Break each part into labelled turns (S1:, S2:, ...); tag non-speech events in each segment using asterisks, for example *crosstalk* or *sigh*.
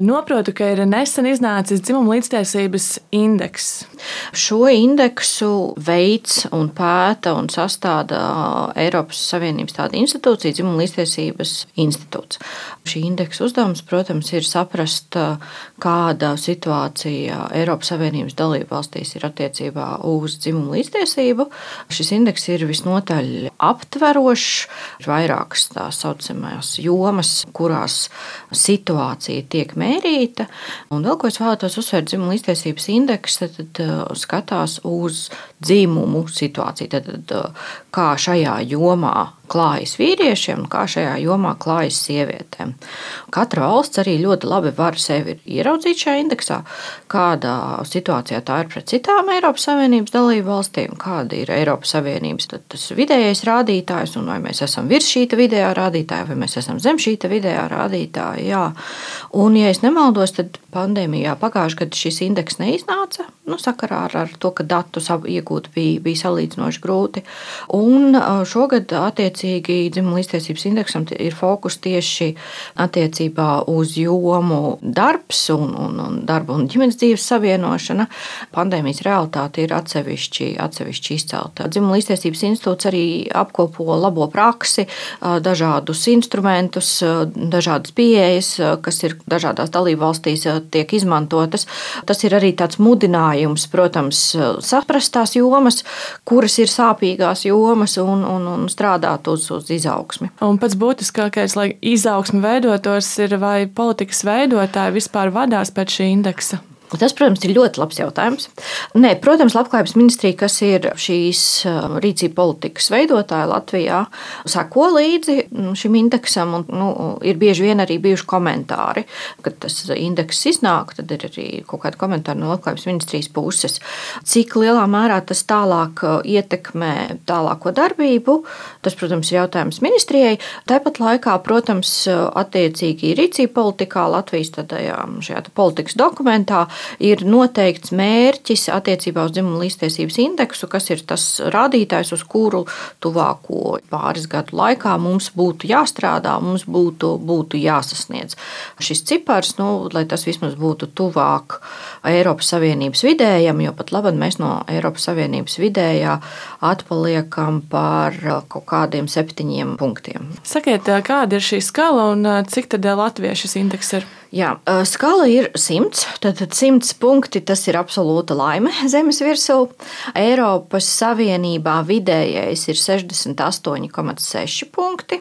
S1: Noprotu, ka ir nesen iznācis dzimuma līdztiesības indeks.
S2: Šo indeksu veids un pēta un sastāda Eiropas Savienības tāda institūcija, dzimuma līdztiesības institūts. Šī indeksa uzdevums, protams, ir saprast, kāda situācija Eiropas Savienības dalību valstīs ir attiecībā uz dzimumu līdztiesību. Šis indeks ir visnotaļ aptverošs, ir vairākas tā saucamās jomas, kurās situācija tiek mērīta. Un vēl ko es vēlētos uzsvērt, dzimuma līdztiesības indeks tad, skatās uz dzimumu situāciju. Tad, uh, kā šajā jomā klājas vīriešiem un kā šajā jomā klājas sievietēm. Katra valsts arī ļoti labi var sevi ieraudzīt šajā indeksā, kādā situācijā tā ir pret citām Eiropas Savienības dalību valstīm, kāda ir Eiropas Savienības vidējais rādītājs, un vai mēs esam virs šī vidējā rādītāja, vai mēs esam zem šī vidējā rādītāja. Jā. Un, ja es nemaldos, tad pandēmijā pagājušajā gadā šis indeks neiznāca. Nu, sakarā ar, ar to, ka datus iegūt bija, bija salīdzinoši grūti. Un šogad attiecībā attiecīgi dzimuma līdztiesības indeksam ir fokus tieši attiecībā uz jomu darbs un, un, un darba un ģimenes dzīves savienošana. Pandēmijas realitāte ir atsevišķi, atsevišķi izcelta. Dzimuma līdztiesības institūts arī apkopo labo praksi, dažādus instrumentus, dažādas pieejas, kas ir dažādās dalībvalstīs tiek izmantotas. Tas ir arī tāds mudinājums, protams, saprast tās jomas, kuras ir sāpīgās jomas un, un, un strādāt uz, uz izaugsmi.
S1: Un pats būtiskākais, lai izaugsme veidotos, ir vai politikas veidotāji vispār vadās pēc šī indeksa.
S2: Tas, protams, ir ļoti labs jautājums. Nē, protams, Labklājības ministrija, kas ir šīs uh, rīcība politikas veidotāja Latvijā, sako līdzi mm, šim indeksam. Un, nu, ir bieži vien arī bijuši komentāri, kad tas indeks iznāk, tad ir arī kaut kādi komentāri no Labklājības ministrijas puses. Cik lielā mērā tas tālāk uh, ietekmē tālāko darbību, tas, protams, ir jautājums ministrijai. Tāpat laikā, protams, uh, attiecīgi rīcība politikā Latvijas tādajā, politikas dokumentā ir noteikts mērķis attiecībā uz dzimumu līdztiesības indeksu, kas ir tas rādītājs, uz kuru tuvāko pāris gadu laikā mums būtu jāstrādā, mums būtu, būtu jāsasniedz. Šis cipars, nu, lai tas vismaz būtu tuvāk Eiropas Savienības vidējam, jo pat labi mēs no Eiropas Savienības vidējā atpaliekam par kaut kādiem septiņiem punktiem.
S1: Sakiet, kāda ir šī skala un cik tad Latvijas šis indeks ir?
S2: Jā, skala ir 100. Tad 100 punkti tas ir absolūta laime Zemes virsū. Eiropas Savienībā vidējais ir 68,6 punkti.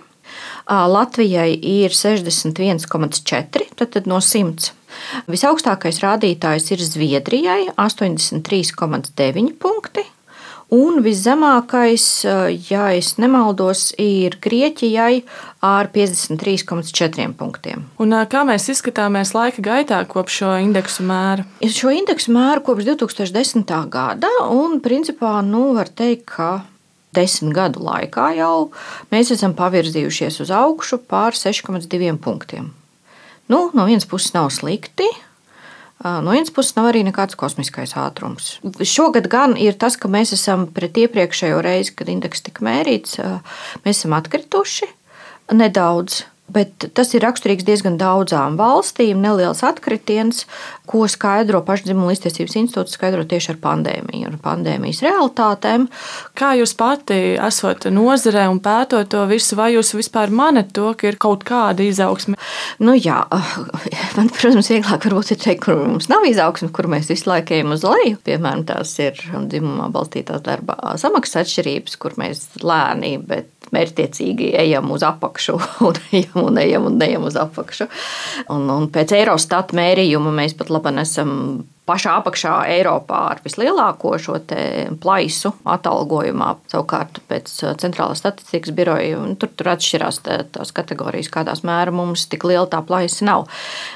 S2: Latvijai ir 61,4 tad no 100. Visaugstākais rādītājs ir Zviedrijai - 83,9 punkti. Un viszemākais, ja es nemaldos, ir Grieķijai ar 53,4 punktiem.
S1: Un kā mēs izskatāmies laika gaitā kopš šo indeksu mēra?
S2: Šo indeksu mēru kopš 2010. gada, un principā nu, var teikt, ka desmit gadu laikā jau mēs esam pavirzījušies uz augšu pār 6,2 punktiem. Nu, no vienas puses nav slikti, No vienas puses, nav arī nekāds kosmiskais ātrums. Šogad gan ir tas, ka mēs esam pret iepriekšējo reizi, kad indeks tika mērīts, mēs esam atkrituši nedaudz. Bet tas ir raksturīgs diezgan daudzām valstīm. Neliels atkritiens, ko skaidro pašdzimuma līdztiesības institūts, skaidro tieši ar pandēmiju, ar pandēmijas realitātēm.
S1: Kā jūs pati esat nozarē un pētot to visu, vai jūs vispār manat to, ka ir kaut kāda izaugsme?
S2: Nu, jā, *laughs* man, protams, vieglāk varbūt ir teikt, kur mums nav izaugsme, kur mēs visu laiku ejam uz leju. Piemēram, tās ir dzimumā balstītās darba samaksas atšķirības, kur mēs lēni, bet mērķtiecīgi ejam uz apakšu, *laughs* un ejam un ejam un ejam uz apakšu. Un, un pēc Eurostat mērījuma mēs pat labi esam pašā apakšā Eiropā ar vislielāko šo plaisu atalgojumā. Savukārt pēc uh, centrālās statistikas biroja tur, tur atšķirās tā, tās kategorijas, kādās mēra mums tik liela tā plaisa nav.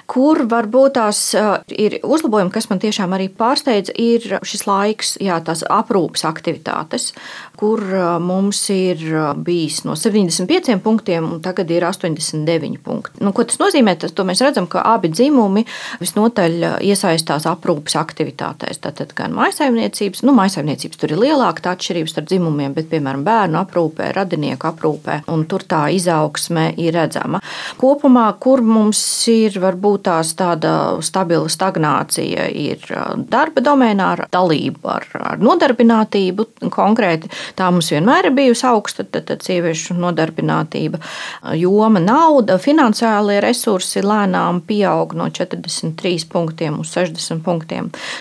S2: Kur varbūt tās uh, ir uzlabojumi, kas man tiešām arī pārsteidz, ir šis laiks, jā, tās aprūpes aktivitātes, kur uh, mums ir bijis no 75 punktiem un tagad ir 89 punkti. Nu, ko tas nozīmē? Tas, mēs redzam, ka abi dzimumi visnotaļ iesaistās aprūpē aprūpes aktivitātēs. Tātad gan maisaimniecības, nu, maisaimniecības tur ir lielāka atšķirība starp dzimumiem, bet, piemēram, bērnu aprūpē, radinieku aprūpē, un tur tā izaugsme ir redzama. Kopumā, kur mums ir varbūt tās tāda stabila stagnācija, ir darba domēnā ar dalību, ar, ar nodarbinātību konkrēti. Tā mums vienmēr ir bijusi augsta, tad, tad sieviešu nodarbinātība, joma, nauda, finansiālie resursi lēnām pieaug no 43 punktiem uz 60 punktiem.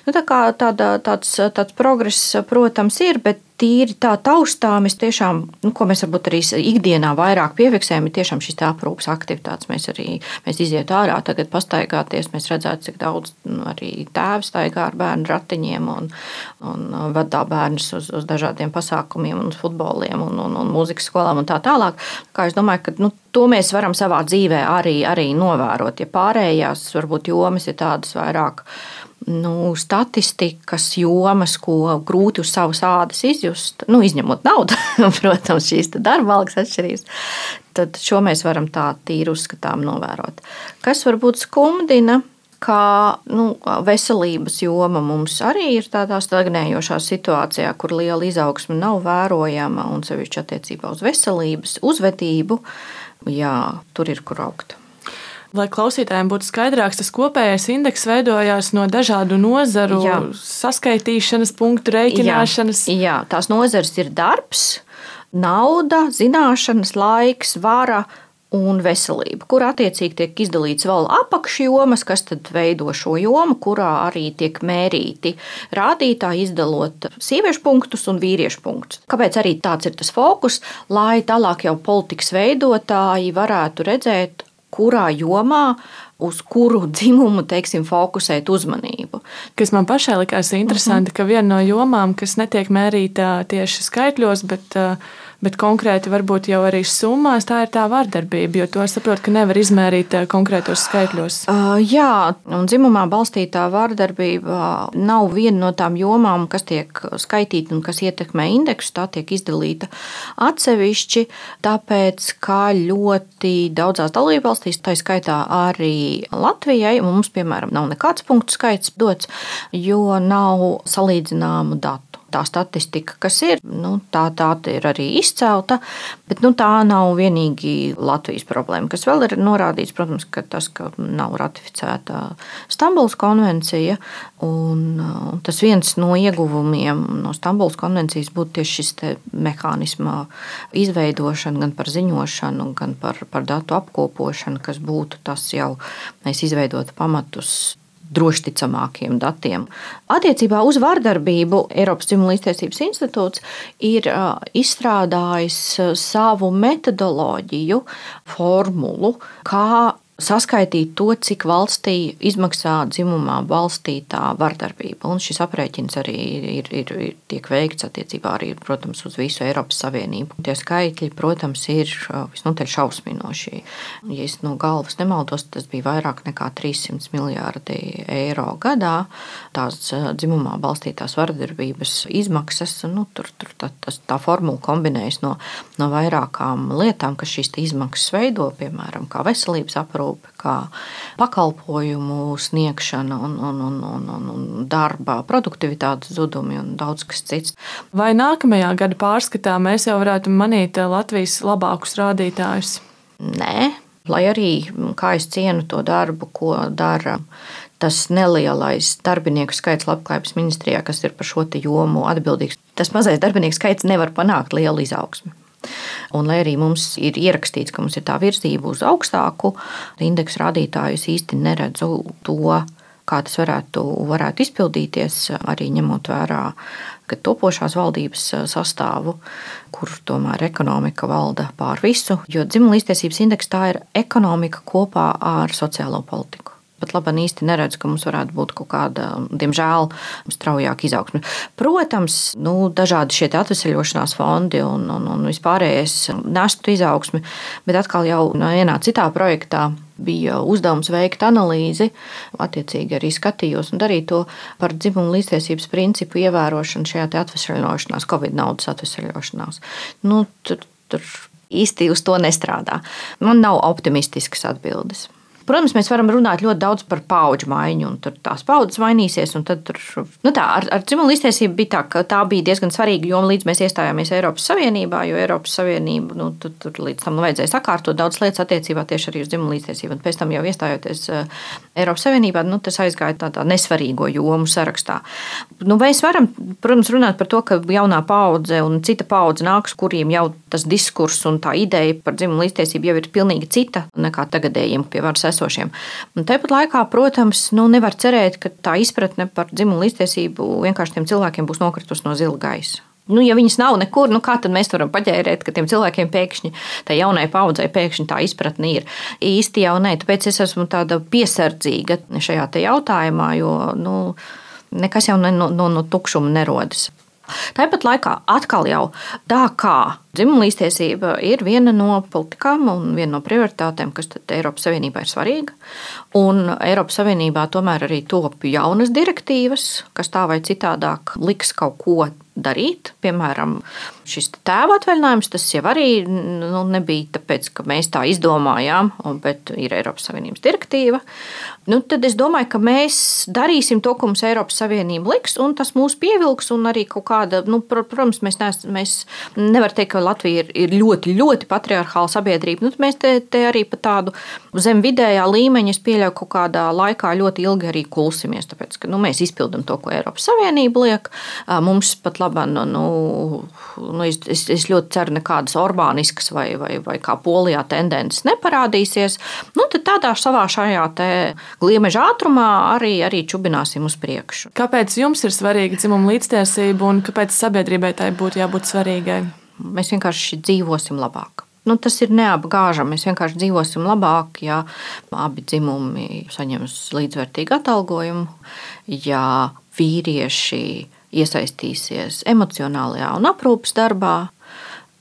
S2: Nu, tā kā tāda, tāds, tāds progress, protams, ir, bet tīri tā taustām, es tiešām, nu, ko mēs varbūt arī ikdienā vairāk piefiksējam, ir tiešām šīs aprūpas aktivitātes. Mēs arī mēs iziet ārā, tagad pastaigāties, mēs redzētu, cik daudz nu, arī tēvs staigā ar bērnu ratiņiem un, un vadā bērnus uz, uz dažādiem pasākumiem, un futboliem un, un, un mūzikas skolām un tā tālāk. Kā es domāju, ka nu, to mēs varam savā dzīvē arī, arī novērot. Ja pārējās varbūt jomas ir tādas vairāk nu, statistikas jomas, ko grūti uz savas ādas izjust, nu, izņemot naudu, *laughs* protams, šīs darba algas atšķirības, tad šo mēs varam tā tīri uzskatām novērot. Kas varbūt skumdina? Kā nu, veselības joma mums arī ir tādā stagnējošā situācijā, kur liela izaugsme nav vērojama un sevišķi attiecībā uz veselības, uzvedību. Jā, tur ir kur augt.
S1: Lai klausītājiem būtu skaidrāks, tas kopējais indeks veidojās no dažādu nozaru jā. saskaitīšanas, punktu rēķināšanas.
S2: Jā, jā, tās nozares ir darbs, nauda, zināšanas, laiks, vara un veselība, kur attiecīgi tiek izdalīts vēl apakšjomas, kas tad veido šo jomu, kurā arī tiek mērīti rādītāji, izdalot sieviešu punktus un vīriešu punktus. Kāpēc arī tāds ir tas fokus, lai tālāk jau politikas veidotāji varētu redzēt, kurā jomā uz kuru dzimumu teiksim, fokusēt uzmanību.
S1: Kas man pašai likās interesanti, mhm. -huh. ka viena no jomām, kas netiek mērīta tieši skaitļos, bet uh, bet konkrēti varbūt jau arī summās tā ir tā vardarbība, jo to es saprotu, ka nevar izmērīt eh, konkrētos skaitļos.
S2: Uh, jā, un dzimumā balstītā vardarbība nav viena no tām jomām, kas tiek skaitīta un kas ietekmē indeksu. Tā tiek izdalīta atsevišķi, tāpēc, ka ļoti daudzās dalībvalstīs, tā skaitā arī Latvijai, mums, piemēram, nav nekāds punktu skaits dots, jo nav salīdzināmu datu tā statistika, kas ir, nu, tā, tā ir arī izcelta, bet nu, tā nav vienīgi Latvijas problēma. Kas vēl ir norādīts, protams, ka tas, ka nav ratificēta Stambulas konvencija, un, un tas viens no ieguvumiem no Stambulas konvencijas būtu tieši šis mehānisma izveidošana gan par ziņošanu, gan par, par datu apkopošanu, kas būtu tas jau, mēs izveidotu pamatus drošticamākiem datiem. Attiecībā uz vardarbību Eiropas Dzimuma līdztiesības institūts ir izstrādājis savu metodoloģiju, formulu, kā saskaitīt to, cik valstī izmaksā dzimumā balstītā vardarbība. Un šis aprēķins arī ir, ir, ir tiek veikts attiecībā arī, protams, uz visu Eiropas Savienību. Tie skaitļi, protams, ir visnotaļ šausminoši. Ja es no galvas nemaldos, tas bija vairāk nekā 300 miljārdi eiro gadā. Tās dzimumā balstītās vardarbības izmaksas, nu, tur, tur tā, tas, tā formula kombinējas no, no vairākām lietām, kas šīs izmaksas veido, piemēram, kā veselības aprūpe aprūpe, kā pakalpojumu sniegšana un, un, un, un, un, un darba produktivitātes zudumi un daudz kas cits.
S1: Vai nākamajā gada pārskatā mēs jau varētu manīt Latvijas labākus rādītājus?
S2: Nē, lai arī kā es cienu to darbu, ko dara tas nelielais darbinieku skaits Labklājības ministrijā, kas ir par šo jomu atbildīgs. Tas mazais darbinieku skaits nevar panākt lielu izaugsmu. Un, lai arī mums ir ierakstīts, ka mums ir tā virzība uz augstāku indeksu rādītāju, es īsti neredzu to, kā tas varētu, varētu izpildīties, arī ņemot vērā topošās valdības sastāvu, kur tomēr ekonomika valda pār visu. Jo dzimuma līdztiesības indeks tā ir ekonomika kopā ar sociālo politiku pat labi īsti neredzu, ka mums varētu būt kaut kāda, diemžēl, straujāka izaugsme. Protams, nu, dažādi šie atvesaļošanās fondi un, un, un vispārējais nestu izaugsmi, bet atkal jau vienā citā projektā bija uzdevums veikt analīzi, attiecīgi arī skatījos un darīt to par dzimumu līdztiesības principu ievērošanu šajā atvesaļošanās, Covid naudas atvesaļošanās. Nu, tur, tur īsti uz to nestrādā. Man nav optimistiskas atbildes. Protams, mēs varam runāt ļoti daudz par paudžu maiņu, un tur tās paudzes mainīsies. Tur, nu tā, ar, ar dzimumu līdztiesību bija tā, ka tā bija diezgan svarīga joma līdz mēs iestājāmies Eiropas Savienībā, jo Eiropas Savienība nu, tur, tur līdz tam vajadzēja sakārtot daudz lietas attiecībā tieši arī uz dzimumu līdztiesību. Un pēc tam jau iestājoties uh, Eiropas Savienībā, nu, tas aizgāja tādā nesvarīgo jomu sarakstā. Nu, mēs varam, protams, runāt par to, ka jaunā paudze un cita paudze nāks, kuriem jau tas diskurss un tā ideja par dzimumu līdztiesību jau ir pilnīgi cita nekā tagadējiem pie varas esošiem. Un tāpat laikā, protams, nu, nevar cerēt, ka tā izpratne par dzimumu līdztiesību vienkārši tiem cilvēkiem būs nokritusi no zila gaisa. Nu, ja viņas nav nekur, nu kā tad mēs varam paģērēt, ka tiem cilvēkiem pēkšņi, tai jaunai paudzei pēkšņi tā izpratne ir īsti jau nē. Tāpēc es esmu tāda piesardzīga šajā jautājumā, jo nu, nekas jau no, no, no tukšuma nerodas. Tāpat laikā atkal jau tā kā dzimuma līdztiesība ir viena no politikām un viena no prioritātēm, kas Eiropas Savienībā ir svarīga. Un Eiropas Savienībā tomēr arī top jaunas direktīvas, kas tā vai citādāk liks kaut ko darīt. Piemēram, šis tēva atvaļinājums, tas jau arī nu, nebija tāpēc, ka mēs tā izdomājām, bet ir Eiropas Savienības direktīva. Nu, tad es domāju, ka mēs darīsim to, ko mums Eiropas Savienība liks, un tas mūs pievilks. Arī kāda, nu, protams, mēs, nees, mēs nevaram teikt, ka Latvija ir, ir ļoti, ļoti patriarchāla sabiedrība. Nu, mēs te, te arī pa tādu zem vidējā līmeņa, es pieļauju, kaut kādā laikā ļoti ilgi arī kulsimies, tāpēc, ka nu, mēs izpildām to, ko Eiropas Savienība liek. Mums pat labi, nu, nu, nu, es, es, es ļoti ceru, nekādas orbāniskas vai, vai, vai kā polijā tendences neparādīsies. Nu, tad tādā savā šajā gliemeža ātrumā arī, arī čubināsim uz priekšu.
S1: Kāpēc jums ir svarīga dzimuma līdztiesība un kāpēc sabiedrībai tai būtu jābūt svarīgai?
S2: Mēs vienkārši dzīvosim labāk. Nu, tas ir neapgāžami. Mēs vienkārši dzīvosim labāk, ja abi dzimumi saņems līdzvērtīgu atalgojumu, ja vīrieši iesaistīsies emocionālajā un aprūpas darbā.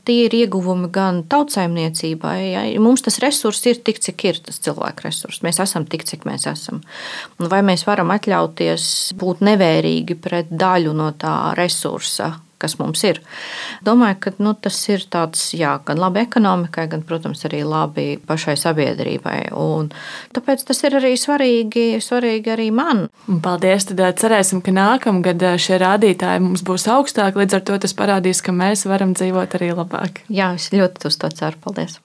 S2: Tie ir ieguvumi gan tautsājumniecībai. Ja? Mums tas resurss ir tik, cik ir tas cilvēku resurss. Mēs esam tik, cik mēs esam. Un vai mēs varam atļauties būt nevērīgi pret daļu no tā resursa, kas mums ir. Domāju, ka nu, tas ir tāds, jā, gan labi ekonomikai, gan, protams, arī labi pašai sabiedrībai. Un tāpēc tas ir arī svarīgi, svarīgi arī man.
S1: Paldies! Tad cerēsim, ka nākamgad šie rādītāji mums būs augstāki. Līdz ar to tas parādīs, ka mēs varam dzīvot arī labāk.
S2: Jā, es ļoti uz to ceru. Paldies!